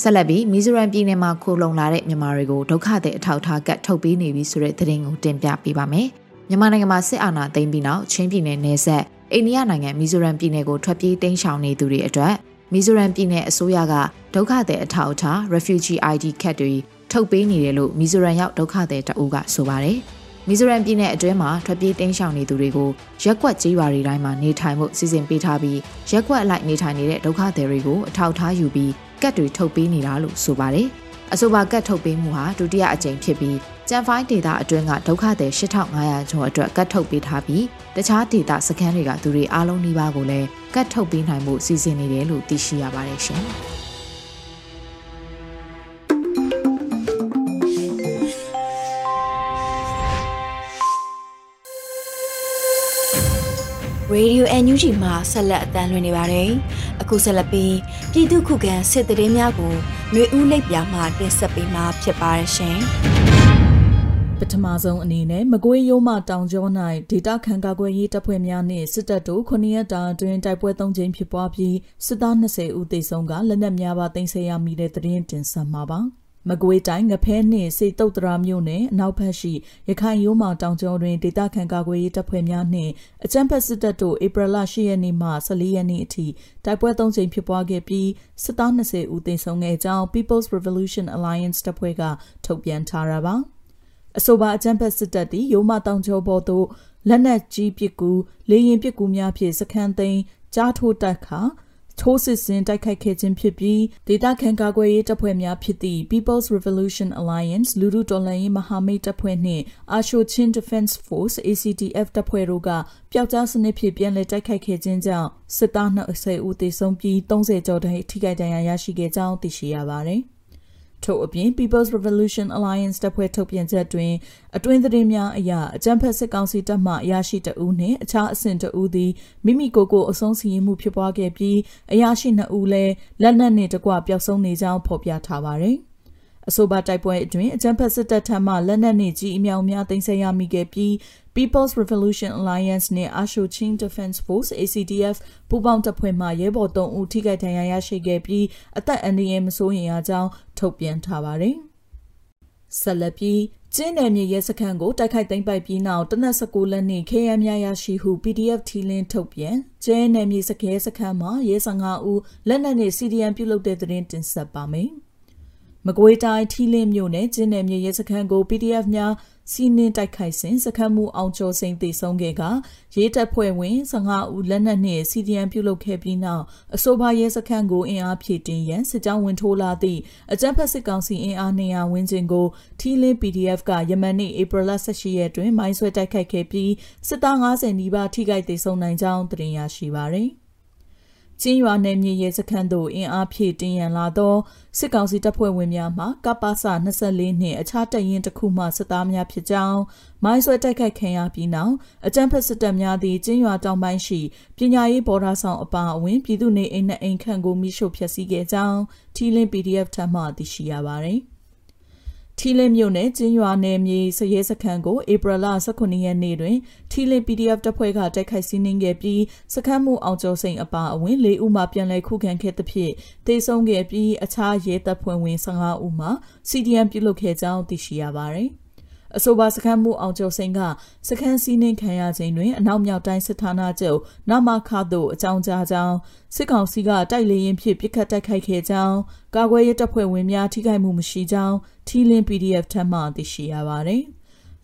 C: ဆဆက်လက်ပြီးမီဇိုရမ်ပြည်နယ်မှာခိုလုံလာတဲ့မြန်မာတွေကိုဒုက္ခသည်အထောက်အထားကတ်ထုတ်ပေးနေပြီဆိုတဲ့သတင်းကိုတင်ပြပေးပါမယ်။မြန်မာနိုင်ငံမှာစစ်အာဏာသိမ်းပြီးနောက်ချင်းပြည်နယ်နယ်ဆက်အိန္ဒိယနိုင်ငံမီဇိုရမ်ပြည်နယ်ကိုထွက်ပြေးတိမ်းရှောင်နေသူတွေအတွက်မီဇိုရမ်ပြည်နယ်အစိုးရကဒုက္ခသည်အထောက်အထား refugee ID ကတ်တွေ ထုတ်ပေးနေတယ်လို့မီဇိုရမ်ရောက်ဒုက္ခသည်တအူးကဆိုပါတယ်။မီဇိုရမ်ပြည်နယ်အတွင်းမှာထွက်ပြေးတိမ်းရှောင်နေသူတွေကိုရက်ကွက်ကြေးရွာတွေတိုင်းမှာနေထိုင်မှုစီစဉ်ပေးထားပြီးရက်ကွက်အလိုက်နေထိုင်နေတဲ့ဒုက္ခသည်တွေကိုအထောက်အထားယူပြီးကတ်တွေထုတ်ပေးနေတာလို့ဆိုပါတယ်။အဆိုပါကတ်ထုတ်ပေးမှုဟာဒုတိယအကြိမ်ဖြစ်ပြီးကြံဖိုင်းဒေတာအတွင်းကဒုက္ခသည်8500ကျော်အတွက်ကတ်ထုတ်ပေးထားပြီးတခြားဒေတာစခန်းတွေကသူတွေအားလုံးနှိပါကိုလည်းကတ်ထုတ်ပေးနိုင်မှုစီစဉ်နေတယ်လို့သိရှိရပါတယ်ရှင်။
A: Radio NUG မှာဆက်လက်အသံလွှင့်နေပါတယ်။အခုဆက်လက်ပြီးပြည်သူခုခံစစ်တရေများကိုຫນွေဦးလိပ်ပြာမှတင်ဆက်ပေးမှာဖြစ်ပါရရှင်။
D: ပထမဆုံးအနေနဲ့မကွေးရိုးမတောင်ကျော၌ဒေတာခံကာကွယ်ရေးတပ်ဖွဲ့များနှင့်စစ်တပ်တို့9ရက်တာအတွင်းတိုက်ပွဲ၃ကြိမ်ဖြစ်ပွားပြီးစစ်သား20ဦးသေဆုံးကလက်နက်များပါတင်ဆက်ရမိတဲ့သတင်းတင်ဆက်မှာပါ။ မကွေးတိုင်းငဖဲနှင့်စေတုတ်တရာမြို့နယ်အနောက်ဘက်ရှိရခိုင်ရိုးမောင်တောင်ကျောတွင်ဒေသခံကာကွယ်ရေးတပ်ဖွဲ့များနှင့်အကြမ်းဖက်စစ်တပ်တို့ဧပြီလ10ရက်နေ့မှ14ရက်နေ့အထိတိုက်ပွဲ၃ကြိမ်ဖြစ်ပွားခဲ့ပြီးစစ်သား20ဦးသေဆုံးခဲ့ကြောင်း People's Revolution Alliance တပ်ဖွဲ့ကထုတ်ပြန်ထားတာပါအဆိုပါအကြမ်းဖက်စစ်တပ်သည်ရိုးမတောင်ကျောပေါ်သို့လက်နက်ကြီးပစ်ကူလေရင်ပစ်ကူများဖြင့်စခန်းသိမ်းကြားထိုးတက်ခါ ထိုးစစ်ဆင်တိုက်ခိုက်ခဲ့ခြင်းဖြစ်ပြီးဒေသခံကာကွယ်ရေးတပ်ဖွဲ့များဖြစ်သည့် People's Revolution Alliance လူထုတော်လှန်ရေးမဟာမိတ်တပ်ဖွဲ့နှင့် Asho Chin Defense Force ACDF တပ်ဖွဲ့တို့ကပျောက်ကြားစနစ်ဖြင့်ပြန်လည်တိုက်ခိုက်ခဲ့ခြင်းကြောင့်စစ်သား20ဦးသေဆုံးပြီး30ကျော်ထိခိုက်ဒဏ်ရာရရှိခဲ့ကြောင်းသိရှိရပါသည်။ ထို့အပြင် People's Revolution Alliance တပ်ဖွဲ့ထုတ်ပြန်ချက်တွင်အတွင်းသတင်းများအရအကြမ်းဖက်စစ်ကောင်စီတပ်မှအရာရှိတအူးနှင့်အခြားအဆင့်တအူးသည်မိမိကိုယ်ကိုအဆုံးစီရင်မှုဖြစ်ပွားခဲ့ပြီးအရာရှိ2ဦးလည်းလက်နက်နှင့်တကွပျောက်ဆုံးနေကြောင်းဖော်ပြထားပါသည်။ အဆိုပါတိုက်ပွဲအတွင်းအကြမ်းဖက်စစ်တပ်ထံမှလက်နက်နှင့်ကြီးအမြောက်များသိမ်းဆည်းရမိခဲ့ပြီး People's Revolution Alliance နှင့် Asho Chin Defense Force ACDF ပူးပေါင်းတပ်ဖွဲ့မှရဲဘော်3ဦးထိခိုက်ဒဏ်ရာရရှိခဲ့ပြီးအသက်အန္တရာယ်မစိုးရိမ်ရကြောင်းထုတ်ပြန်ထားပါတယ်။ဆက်လက်ပြီးကျင်းနယ်မြေရဲစခန်းကိုတိုက်ခိုက်သိမ်းပိုက်ပြီးနောက်တနက်16လက်နှင့် KM များရရှိဟု PDF ထီလင်းထုတ်ပြန်ကျင်းနယ်မြေစခန်းစခန်းမှာရဲ15ဦးလက်နက်နှင့် CDM ပြုလုပ်တဲ့သတင်းတင်ဆက်ပါမယ်။ မကွေးတိုင်းထီလင်းမြို့နယ်ကျင်းနယ်မြေရဲစခန်းကို PDF များစီးနင်းတိုက်ခိုက်စဉ်စခန်းမှုအောင်ကျော်စိန်တည်ဆုံးခဲ့ကရေးတပ်ဖွဲ့ဝင်15ဦးလက်နက်နှင့် CDM ပြုလုပ်ခဲ့ပြီးနောက်အဆိုပါရဲစခန်းကိုအင်အားဖြည့်တင်ရန်စစ်ကြောင်းဝင်ထိုးလာသည့်အကြမ်းဖက်စစ်ကောင်စီအင်အား200ဝန်းကျင်ကိုထီလင်း PDF ကယမန်နေ့ဧပြီလ18ရက်တွင်မိုင်းဆွဲတိုက်ခိုက်ခဲ့ပြီးစစ်သား90နီးပါးထိခိုက်ဒေဆုံးနိုင်ကြောင်းသိရရှိပါသည်။ ကျင်းရွာနယ်မြေရဲစခန်းသို့အင်အားဖြည့်တင်ရန်လာသောစစ်ကောင်စီတပ်ဖွဲ့ဝင်များမှကပ္ပစ24နှင့်အခြားတပ်ရင်းတစ်ခုမှစစ်သားများဖြစ်ကြောင်းမိုင်းဆွဲတိုက်ခိုက်ခံရပြီးနောက်အကြမ်းဖက်စစ်တပ်များသည်ကျင်းရွာတောင်ပိုင်းရှိပညာရေးဘော်ဒါဆောင်အပါအဝင်ပြည်သူနေအိမ်နှင့်အိမ်ခန့်ကိုမိရှို့ဖျက်ဆီးခဲ့ကြောင်းထီလင်း PDF ထမှသိရှိရပါသည်။ ထီလင်းမြို့နယ်ကျင်းရွာနယ်မြေစရဲစခန်းကိုဧပြီလ18ရက်နေ့တွင်ထီလင်း PDF တပ်ဖွဲ့ကတိုက်ခိုက်စီးနင်းခဲ့ပြီးစခန်းမှုအောင်ကျော်စိန်အပါအဝင်၄ဦးမှပြန်လည်ခုခံခဲ့သဖြင့်တေဆုံးခဲ့ပြီးအခြားရဲတပ်ဖွဲ့ဝင်15ဦးမှ CDM ပြုလုပ်ခဲ့ကြောင်းသိရှိရပါသည်။ အဆိုပါစခန်းမှုအောင်ကျော်စိန်ကစခန်းစည်းနှင်းခံရခြင်းတွင်အနောက်မြောက်တိုင်းစစ်ဌာနချုပ်နမခသို့အကြောင်းကြားကြောင်းစစ်ကောင်စီကတိုက်လေရင်ဖြင့်ပြစ်ခတ်တိုက်ခိုက်ခဲ့ကြောင်းကာကွယ်ရေးတပ်ဖွဲ့ဝင်များထိခိုက်မှုမရှိကြောင်းထီလင်း PDF ထပ်မံသိရှိရပါသည်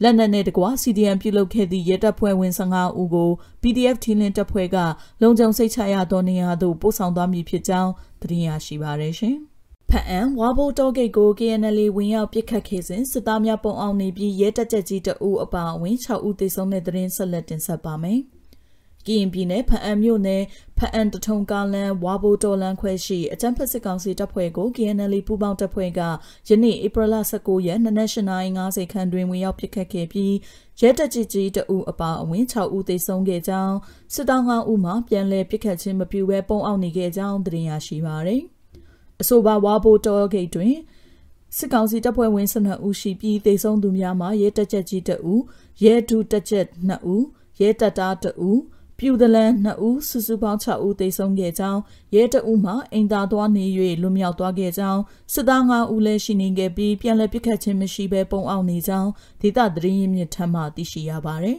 D: လက်နက်နဲ့တကွာ CDM ပြုလုပ်ခဲ့သည့်ရဲတပ်ဖွဲ့ဝင်15ဦးကို PDF ထီလင်းတပ်ဖွဲ့ကလုံခြုံစိတ်ချရသောနေရာသို့ပို့ဆောင်သွားမည်ဖြစ်ကြောင်းသိရရှိပါရရှင်။ ဖအံဝါဘိုတောဂိတ်ကို KNL ဝင်ရောက်ပစ်ခတ်ခဲ့စဉ်စစ်သားများပုံအောင်နေပြီးရဲတပ်ချက်ကြီးတအူအပါအဝင်6ဦးသေဆုံးတဲ့သတင်းဆက်လက်တင်ဆက်ပါမယ်။ကရင်ပြည်နယ်ဖအံမြို့နယ်ဖအံတထုံကားလန်ဝါဘိုတော်လန်ခွဲရှိအကြမ်းဖက်စစ်ကောင်စီတပ်ဖွဲ့ကို KNL ပူးပေါင်းတပ်ဖွဲ့ကယနေ့ဧပြီလ19ရက်နနက်8:50ခန့်တွင်ဝင်ရောက်ပစ်ခတ်ခဲ့ပြီးရဲတပ်ကြီးကြီးတအူအပါအဝင်6ဦးသေဆုံးခဲ့ကြောင်းစစ်တောင်း9ဦးမှပြန်လည်ပစ်ခတ်ခြင်းမပြုဘဲပုံအောင်နေခဲ့ကြောင်းသိရရှိပါရသည်။ အဆိုပါဝါဘိုတော်ဂိတ်တွင်စစ်ကောင်စီတပ်ဖွဲ့ဝင်12ဦးရှိပြီးတေဆုံးသူများမှာရဲတပ်ချက်ကြီး2ဦးရဲဒူတပ်ချက်2ဦးရဲတပ်သား2ဦးပြူဒလန်2ဦးစုစုပေါင်း6ဦးသေဆုံးခဲ့ကြောင်းရဲတအုပ်မှအင်တာသွားနေ၍လွတ်မြောက်သွားခဲ့ကြောင်းစစ်သား9ဦးလည်းရှိနေခဲ့ပြီးပြန်လည်ပစ်ခတ်ခြင်းမရှိဘဲပုံအောင်နေကြောင်းဒေသသတင်းရင်းမြစ်ထမ်းမှသိရှိရပါသည်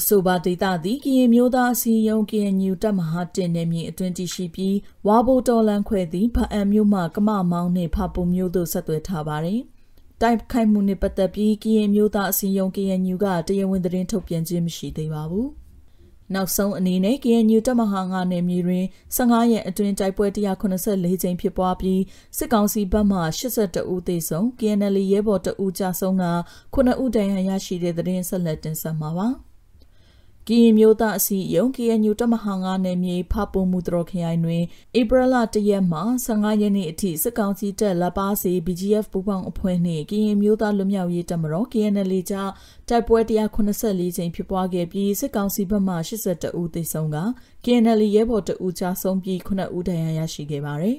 D: အဆိုပါဒေတာသည်ကရင်မျိုးသားအစည်းအရုံး KNU တပ်မဟာတင်နေမြေအတွင်းတည်ရှိပြီးဝါဘိုတော်လန်ခွဲသည်ဖအံမျိုးမှကမမောင်းနှင့်ဖပုံမျိုးတို့ဆက်သွယ်ထားပါသည်တိုက်ခိုက်မှုနှင့်ပတ်သက်ပြီးကရင်မျိုးသားအစည်းအရုံး KNU ကတရားဝင်သတင်းထုတ်ပြန်ခြင်းမရှိသေးပါဘူး။နောက်ဆုံးအနေနဲ့ KNU တပ်မဟာ9နယ်မြေတွင်15ရက်အတွင်းတိုက်ပွဲ184ကြိမ်ဖြစ်ပွားပြီးစစ်ကောင်စီဘက်မှ82ဦးသေဆုံး KNL ရဲဘော်2ဦးကြာဆုံးက9ဦးဒဏ်ရာရရှိတဲ့သတင်းဆက်လက်တင်ဆက်မှာပါ။ ကရင်မျိုးသားအစည်းအရုံး KNU တမဟာငါနယ်မြေဖပုံမှုတော်ခရိုင်တွင်ဧပြီလ1ရက်မှ15ရက်နေ့အထိစစ်ကောင်စီတပ်လက်ပါစီ BGF ပူးပေါင်းအဖွဲ့နှင့်ကရင်မျိုးသားလူမျိုးရေးတပ်မတော် KNL ကြားတိုက်ပွဲ184ကြိမ်ဖြစ်ပွားခဲ့ပြီးစစ်ကောင်စီဘက်မှ82ဦးသေဆုံးက KNL ရဲဘော်2ဦးကြာဆုံးပြီး9ဦးဒဏ်ရာရရှိခဲ့ပါသည်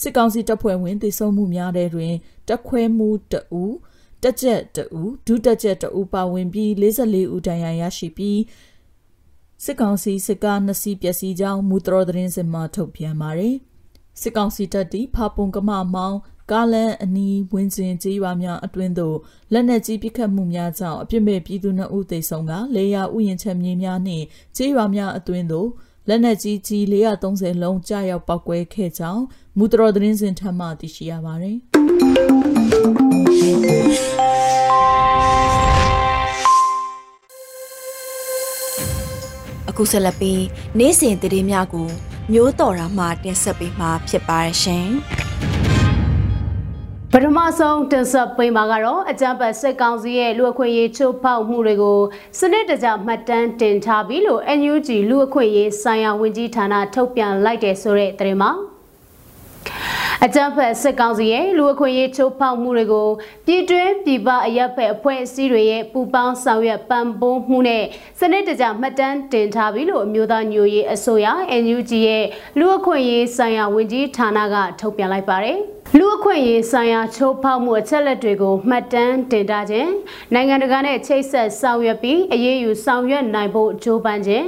D: စစ်ကောင်စီတပ်ဖွဲ့ဝင်သေဆုံးမှုများတဲ့တွင်တက်ခွဲမှု2ဦး တက်ကြက်တူဒုတက်ကြက်တူပါဝင်ပြီး44ဦးဒဏ်ရာရရှိပြီးစစ်ကောင်စီစစ်ကားနှစ်စီးပျက်စီးကြောင်းမူတတော်သတင်းစင်မှာထုတ်ပြန်ပါတယ်စစ်ကောင်စီတပ်တီဖာပုံကမမောင်းကားလန်အနီးဝင်းကျင်ကြေးရွာများအတွင်းသို့လက်နက်ကြီးပစ်ခတ်မှုများကြောင့်အပြစ်မဲ့ပြည်သူနှုတ်သိဆုံးကလေယာဥယျာဉ်ချက်မြေများနှင့်ကြေးရွာများအတွင်းသို့ လက်နက်ကြီးကြီး430လုံးကြားရောက်ပောက်ကွဲခဲ့ကြောင်းမူတတော်သတင်းစင်ထမှသိရှိရပါတယ်
A: အခုဆက်လက်ပြီးနေ့စဉ်သတင်းများကိုမျိုးတော်တာမှတင်ဆက်ပေးမှာဖြစ်ပါရရှင်
E: ပထမဆုံးတင်ဆက်ပေးမှာကတော့အကြံပတ်စစ်ကောင်စီရဲ့လူအခွင့်ရေးချိုးဖောက်မှုတွေကိုစနစ်တကျမှတ်တမ်းတင်ထားပြီးလို့ NUG လူအခွင့်ရေးဆိုင်ရာဝန်ကြီးဌာနထုတ်ပြန်လိုက်တဲ့ဆိုတဲ့သတင်းမှာအကြံဖက်စစ်ကောင်စီရဲ့လူအခွင့်အရေးချိုးဖောက်မှုတွေကိုပြည်တွင်းပြည်ပအရက်ဖက်အဖွဲ့အစည်းတွေရဲ့ပူးပေါင်းဆောင်ရွက်ပံ့ပိုးမှုနဲ့စနစ်တကျမှတ်တမ်းတင်ထားပြီလို့အမျိုးသားညိုရေးအစိုးရ NUG ရဲ့လူအခွင့်အရေးဆိုင်ရာဝန်ကြီးဌာနကထုတ်ပြန်လိုက်ပါတယ်။ လူအခွင့်အရေးဆိုင်ရာချိုးဖောက်မှုအချက်လက်တွေကိုမှတ်တမ်းတင်ထားခြင်းနိုင်ငံတကာနဲ့ချိတ်ဆက်ဆောင်ရွက်ပြီးအရေးယူဆောင်ရွက်နိုင်ဖို့ကြိုးပမ်းခြင်း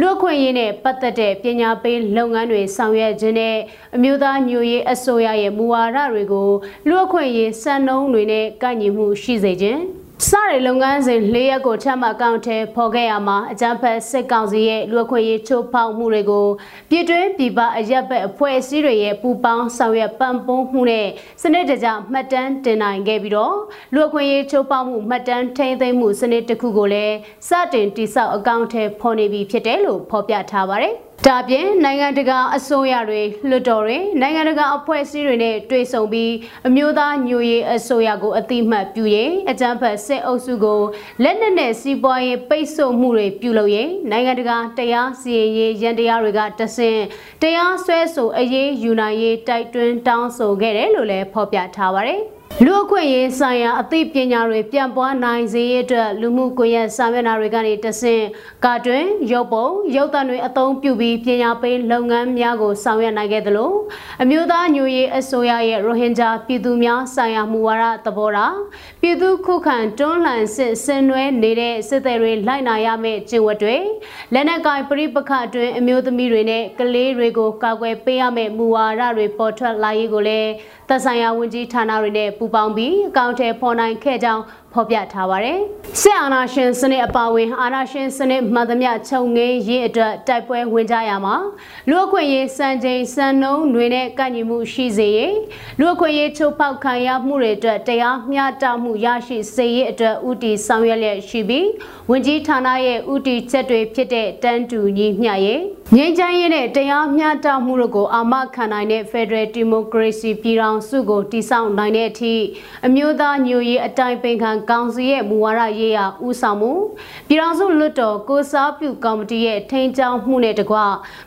E: လူအခွင့်အရေးနဲ့ပတ်သက်တဲ့ပညာပေးလုပ်ငန်းတွေဆောင်ရွက်ခြင်းနဲ့အမျိုးသားညွရေးအစိုးရရဲ့မူဝါဒတွေကိုလူအခွင့်အရေးစံနှုန်းတွေနဲ့ကန့်ညီမှုရှိစေခြင်း စတဲ့လုပ်ငန်းစဉ်၄ရက်ကိုချမှတ်ကောက်ထဲဖော်ခဲ့ရမှာအကြမ်းဖက်စစ်ကောင်စီရဲ့လူအခွင့်အရေးချိုးဖောက်မှုတွေကိုပြည်တွင်းပြည်ပအရက်ဘက်အဖွဲ့အစည်းတွေရဲ့ပူးပေါင်းဆောင်ရွက်ပံ့ပိုးမှုနဲ့စနစ်တကျမှတ်တမ်းတင်နိုင်ခဲ့ပြီးတော့လူအခွင့်အရေးချိုးဖောက်မှုမှတ်တမ်းထိန်းသိမ်းမှုစနစ်တစ်ခုကိုလည်းစတင်တိစောက်အကောင့်ထဲဖော်နေပြီဖြစ်တယ်လို့ဖော်ပြထားပါတယ်ဒါပြင်နိုင်ငံတကာအစိုးရတွေလွှတ်တော်တွေနိုင်ငံတကာအဖွဲ့အစည်းတွေနဲ့တွေ့ဆုံပြီးအမျိုးသားညွရေးအစိုးရကိုအတိမတ်ပြုရေးအကြမ်းဖက်စစ်အုပ်စုကိုလက်နက်နဲ့စီးပွားရေးပိတ်ဆို့မှုတွေပြုလုပ်ရေးနိုင်ငံတကာတရားစီရင်ရေးရန်တရားတွေကတဆင့်တရားစွဲဆိုအရေးယူနိုင်ရေးတိုက်တွန်းတောင်းဆိုခဲ့တယ်လို့လည်းဖော်ပြထားပါတယ်။ လူအခွင့်ရေးဆိုင်ရာအသိပညာတွေပြန့်ပွားနိုင်စေရတဲ့လူမှုကွန်ရက်စာမျက်နှာတွေကနေတဆင့်ကာတွင်ရုပ်ပုံရုပ်သံတွေအသုံးပြုပြီးပညာပေးလုပ်ငန်းများကိုဆောင်ရွက်နိုင်ခဲ့သလိုအမျိုးသားညွရေးအစိုးရရဲ့ရိုဟင်ဂျာပြည်သူများဆိုင်ရာမူဝါဒသဘောထားပြည်သူခုခံတွန်းလှန်စစ်ဆင်နွှဲနေတဲ့စစ်သည်တွေလိုက်နာရမယ့်ကျင့်ဝတ်တွေလက်နက်ကိုင်ပြိပခအတွင်းအမျိုးသမီးတွေနဲ့ကလေးတွေကိုကာကွယ်ပေးရမယ့်မူဝါဒတွေပေါ်ထွက်လာရေးကိုလည်း သက်ဆိုင်ရာဝန်ကြီးဌာနတွေနဲ့ပူးပေါင်းပြီးအကောင့်ထဲပေါ်နိုင်ခဲ့ကြောင်းဖော်ပြထားပါတယ်။စစ်အာဏာရှင်စနစ်အပါအဝင်အာဏာရှင်စနစ်မှန်သမျှခြုံငင်းရေးအတွက်တိုက်ပွဲဝင်ကြရမှာလူအခွင့်ရေးစံချိန်စံနှုန်းတွေနဲ့ကန့်ညီမှုရှိစေရေးလူအခွင့်ရေးချုပ်ဖောက်ခံရမှုတွေအတွက်တရားမျှတမှုရရှိစေရေးအတွက်ဥတီဆောင်ရွက်လျက်ရှိပြီးဝန်ကြီးဌာနရဲ့ဥတီချက်တွေဖြစ်တဲ့တန်းတူညီမျှရေး ငြိမ်းချမ်းရေးနဲ့တရားမျှတမှုတို့ကိုအာမခံနိုင်တဲ့ Federal Democracy ပြည်ထောင်စုကိုတည်ဆောက်နိုင်တဲ့အထိအမျိုးသားညွရေးအတိုင်းပင်ခံကောင်စီရဲ့မူဝါဒရေးရာဦးဆောင်မှုပြည်ထောင်စုလွှတ်တော်ကိုစားပြုကော်မတီရဲ့ထိန်းကျောင်းမှုနဲ့တကွ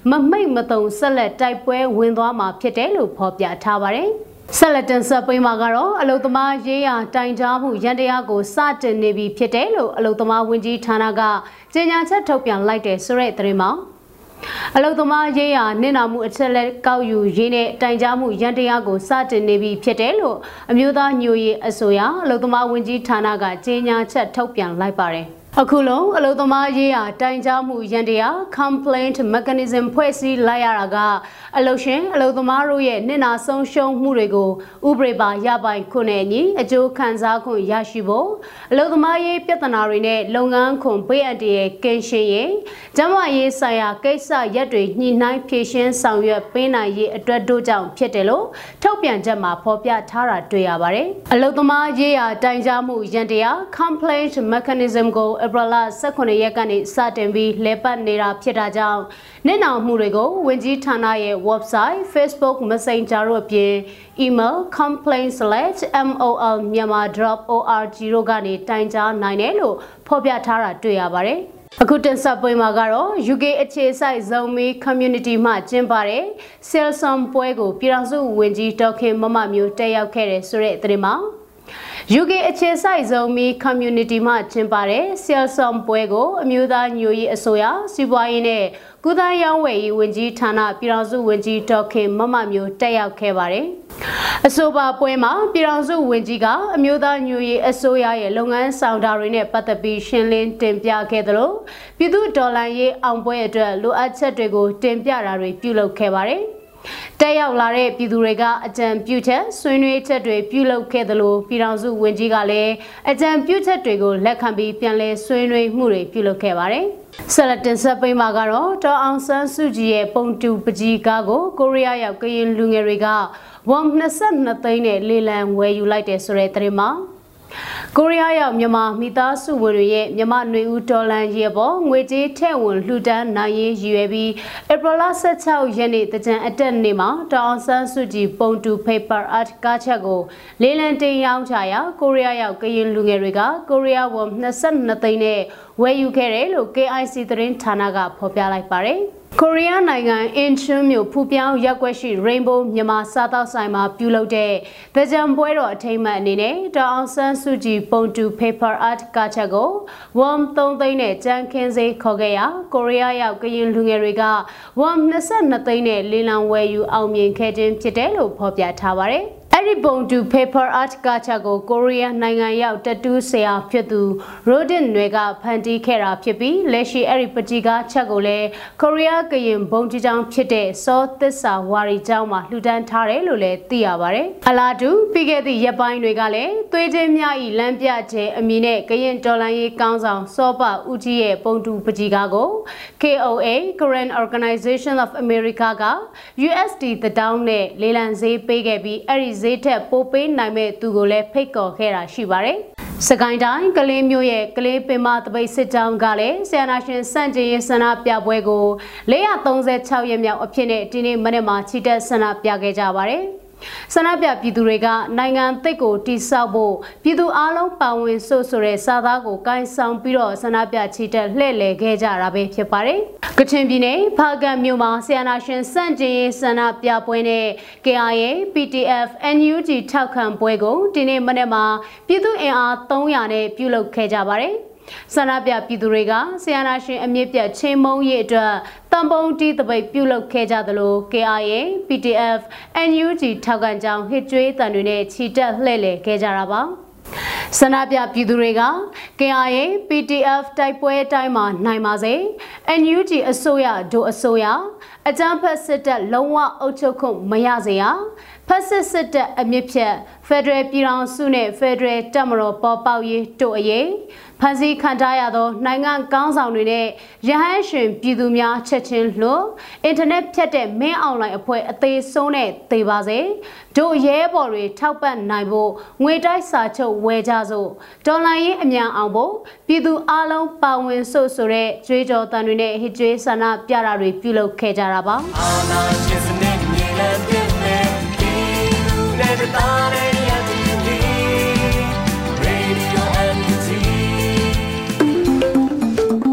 E: မမိတ်မတုံဆက်လက်တိုက်ပွဲဝင်သွားမှာဖြစ်တယ်လို့ဖော်ပြထားပါတယ်ဆက်လက်တင်ဆက်ပေးမှာကတော့အလုသမားရေးရာတိုင်ကြားမှုရန်တရားကိုစတင်နေပြီဖြစ်တယ်လို့အလုသမားဝန်ကြီးဌာနကကြေညာချက်ထုတ်ပြန်လိုက်တဲ့ဆိုတဲ့သတင်းမှာ အလုသမားရေးရာနင့်နာမှုအချက်လက်ကောက်ယူရေးနဲ့တိုင်ကြားမှုရန်တရားကိုစတင်နေပြီဖြစ်တယ်လို့အမျိုးသားညိုရေးအစိုးရအလုသမားဝန်ကြီးဌာနကကြေညာချက်ထုတ်ပြန်လိုက်ပါတယ်။ အခုလုံးအလုံသမားရေးရာတိုင်ကြားမှုရန်တရား complaint mechanism ဖွဲ့စည်းလိုက်ရတာကအလုံရှင်အလုံသမားတို့ရဲ့နစ်နာဆုံးရှုံးမှုတွေကိုဥပဒေပါရပိုင်ခွင့်နဲ့အညီအကျိုးခံစားခွင့်ရရှိဖို့အလုံသမားရေးပြဿနာတွေနဲ့လုပ်ငန်းခွန်ပေးအပ်တဲ့ကင်းရှင်းရေးကျန်းမာရေးဆိုင်ရာကိစ္စရက်တွေညှိနှိုင်းဖြည့်ရှင်းဆောင်ရွက်ပေးနိုင်ရေးအတွက်တို့ကြောင့်ဖြစ်တယ်လို့ထုတ်ပြန်ချက်မှာဖော်ပြထားတာတွေ့ရပါတယ်။အလုံသမားရေးရာတိုင်ကြားမှုရန်တရား complaint mechanism ကိုဧပြီလ18ရက်ကနေစတင်ပြီးလဲပတ်နေတာဖြစ်တာကြောင့်နစ်နာမှုတွေကိုဝင်ကြီးဌာနရဲ့ website Facebook Messenger တို့အပြင် email complaints@mol.myanmar.org တို့ကနေတိုင်ကြားနိုင်တယ်လို့ဖော်ပြထားတာတွေ့ရပါတယ်။အခုတင်ဆက်ပွဲမှာကတော့ UK အခြေစိုက်ဇုံမီ community မှကျင်းပတဲ့ Salesum ပွဲကိုပြည်ထောင်စုဝန်ကြီးဒေါက်ခင်မမမျိုးတက်ရောက်ခဲ့တဲ့ဆိုတဲ့သတင်းမှာ UK အခြေစိုက်ဆုံးမီ community မှကျင်းပတဲ့ Salesum ပွဲကိုအမျိုးသားညိုရေးအစိုးရစီးပွားရေးနဲ့ကုသရေးဝယ်ရေးဝန်ကြီးဌာနပြည်ထောင်စုဝန်ကြီးဒေါက်ခင်မမမျိုးတက်ရောက်ခဲ့ပါတယ်။အဆိုပါပွဲမှာပြည်ထောင်စုဝန်ကြီးကအမျိုးသားညိုရေးအစိုးရရဲ့လုပ်ငန်းဆောင်တာတွေနဲ့ပတ်သက်ပြီးရှင်းလင်းတင်ပြခဲ့သလိုပြည်သူဒေါ်လာရေးအောင်ပွဲအတွက်လိုအပ်ချက်တွေကိုတင်ပြတာတွေပြုလုပ်ခဲ့ပါတယ်။ တက်ရောက်လာတဲ့ပြည်သူတွေကအကြံပြုချက်ဆွေးနွေးချက်တွေပြုလုပ်ခဲ့သလိုပြည်ထောင်စုဝန်ကြီးကလည်းအကြံပြုချက်တွေကိုလက်ခံပြီးပြန်လည်ဆွေးနွေးမှုတွေပြုလုပ်ခဲ့ပါတယ်။ဆလတင်ဆက်ပိမှာကတော့ဒေါ်အောင်ဆန်းစုကြည်ရဲ့ပုံတူပကြီးကားကိုကိုရီးယားရောက်ကရင်လူငယ်တွေကဝမ်22သိန်းနဲ့လေလံဝယ်ယူလိုက်တယ်ဆိုတဲ့သတင်းမှာ ကိုရီးယားရောက်မြန်မာမိသားစုဝင်တွေရဲ့မြန်မာຫນွေဦးဒေါ်လန်ရေပေါ်ငွေကြေးထည့်ဝင်လှူဒန်းနိုင်ရေးရည်ရွယ်ပြီးဧပြီလ16ရက်နေ့တကြံအတက်နေ့မှာတောင်ဆန်းစုကြည်ပုံတူ paper art ကားချက်ကိုလေးလံတင်ရောင်းချရာကိုရီးယားရောက်ကရင်လူငယ်တွေကကိုရီးယားဝမ်22သိန်းနဲ့ဝယ်ယူခဲ့တယ်လို့ KIC သတင်းဌာနကဖော်ပြလိုက်ပါတယ်။ ကိုရီးယားနိုင်ငံအင်ချွန်းမြို့ဖူပြောင်းရက်ွက်ရှိ Rainbow မြန်မာစားတောက်ဆိုင်မှာပြုလုပ်တဲ့ဗကြံပွဲတော်အထိမ်းအမှတ်အနေနဲ့တောင်အောင်ဆန်းစုကြည်ပုံတူ paper art ကချက်ကိုဝမ်3သိန်းနဲ့ကြမ်းခင်းစေးခေါ်ခဲ့ရာကိုရီးယားရောက်ကရင်လူငယ်တွေကဝမ်22သိန်းနဲ့လေလံဝယ်ယူအောင်မြင်ခဲ့ခြင်းဖြစ်တယ်လို့ဖော်ပြထားပါတယ်။ အဲ့ဒီပုံတူ paper art ကချကိုကိုရီးယားနိုင်ငံရောက်တတူးဆရာဖြစ်သူ Rodin တွေကဖန်တီးခဲ့တာဖြစ်ပြီးလက်ရှိအဲ့ဒီပတိကားချက်ကိုလည်းကိုရီးယားကရင်ဘုံကြီးကျောင်းဖြစ်တဲ့စောသစ္စာဝါရီကျောင်းမှာလှူဒန်းထားတယ်လို့လည်းသိရပါတယ်။အလားတူပြီးခဲ့သည့်ရက်ပိုင်းတွေကလည်းသွေးချင်းမြဤလမ်းပြခြင်းအမည်နဲ့ကရင်တော်လန်ရေးကောင်းဆောင်စောပဦးကြီးရဲ့ပုံတူပတိကားကို KOA Korean Organization of America က USD တဒေါင်းနဲ့လေလံဈေးပေးခဲ့ပြီးအဲ့ဒီဈေးထက်ပိုပေးနိုင်မဲ့သူကိုလည်းဖိတ်ခေါ်ခဲ့တာရှိပါတယ်။စကိုင်းတိုင်းကလေးမျိုးရဲ့ကလေးပင်မတပိတ်စစ်ကြောင်းကလည်းဆီယနာရှင်စန့်ကျင်ရေးဆန္ဒပြပွဲကို436ရက်မြောက်အဖြစ်နဲ့ဒီနေ့မနေ့မှာချီတက်ဆန္ဒပြခဲ့ကြပါတယ်။ ဆန္ဒပြပြည်သူတွေကနိုင်ငံသိက်ကိုတိဆောက်ဖို့ပြည်သူအလုံးပါဝင်ဆို့ဆိုတဲ့စာသားကိုကိုင်ဆောင်ပြီးတော့ဆန္ဒပြချီတက်လှည့်လည်ခဲ့ကြတာပဲဖြစ်ပါတယ်။ကချင်ပြည်နယ်ဖားကတ်မြို့မှာဆီယနာရှင်စန့်ကျင်ရေးဆန္ဒပြပွဲနဲ့ KIA PTF NUG ထောက်ခံပွဲကိုဒီနေ့မနေ့မှာပြည်သူအင်အား300နဲ့ပြုလုပ်ခဲ့ကြပါတယ်။ ဆန္ဒပြပြည်သူတွေကဆီယနာရှင်အမြင့်ပြတ်ချင်းမုံရေးအတွက်တံပုံးတီးတပိတ်ပြုလုပ်ခဲ့ကြသလို KIA PTF NUG ထောက်ခံကြောင်းဟစ်ကြွေးတန်တွေနဲ့ချီတက်လှည့်လည်ခဲ့ကြတာပါဆန္ဒပြပြည်သူတွေက KIA PTF တိုက်ပွဲအတိုင်းမှာနိုင်ပါစေ NUG အစိုးရဒို့အစိုးရအကြမ်းဖက်စစ်တပ်လုံးဝအုပ်ချုပ်ခွင့်မရစေရဖက်စစ်စစ်တပ်အမြင့်ဖြတ် ဖက်ဒရယ်ပြည်ထောင်စုနဲ့ဖက်ဒရယ်တပ်မတော်ပေါ်ပေါက်ရေးတို့အရေးဖန်ဆီးခံထားရသောနိုင်ငံကောင်းဆောင်တွေနဲ့ရဟန်းရှင်ပြည်သူများချက်ချင်းလွတ်အင်တာနက်ဖြတ်တဲ့မင်းအွန်လိုင်းအဖွဲ့အသေးဆုံးနဲ့သေပါစေတို့ရဲဘော်တွေထောက်ပံ့နိုင်ဖို့ငွေတိုက်စာချုပ်ဝယ်ကြစို့ဒေါ်လာရင်းအမြန်အောင်ဖို့ပြည်သူအလုံးပါဝင်စို့ဆိုတဲ့ကြွေးကြော်တန်တွေနဲ့ဟစ်ကြွေးဆန္ဒပြတာတွေပြုလုပ်ခဲ့ကြတာပါအာနာရှင်စနစ်မြေလံပြည့်မဲ့ဒီလူနဲ့တာနဲ့